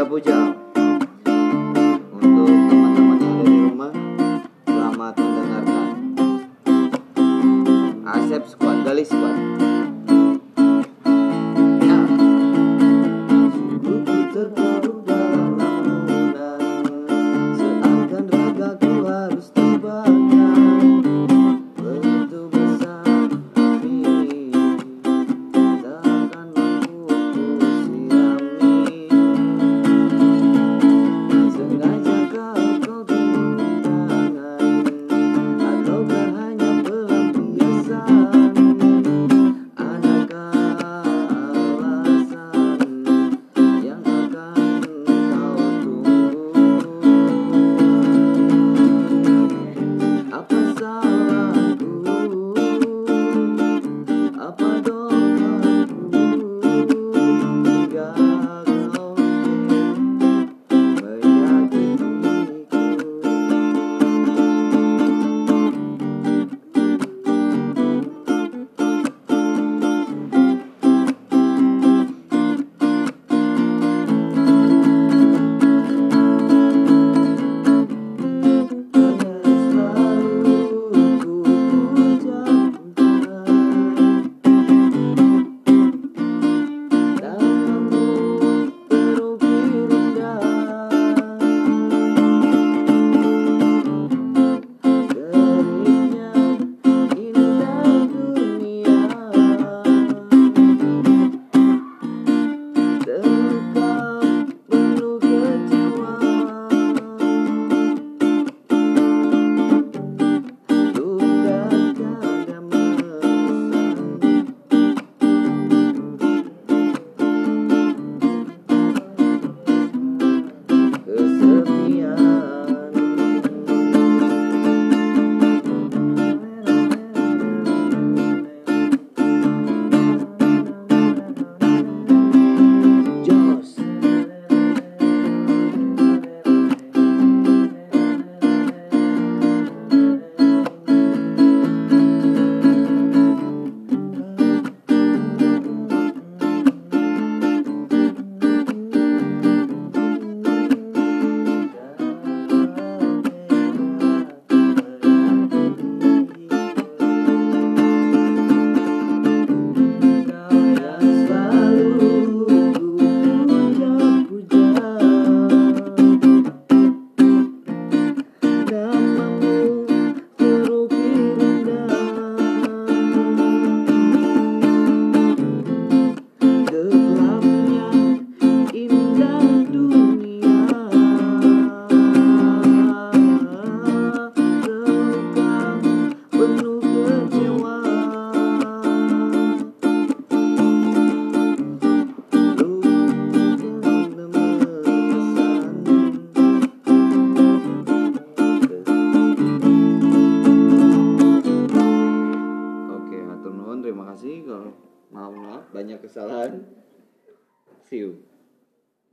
Iya, puja-puja untuk teman-teman yang ada di rumah selamat mendengarkan. Asep Squad Gali Squad. Terima kasih kalau maaf maaf banyak kesalahan. See you.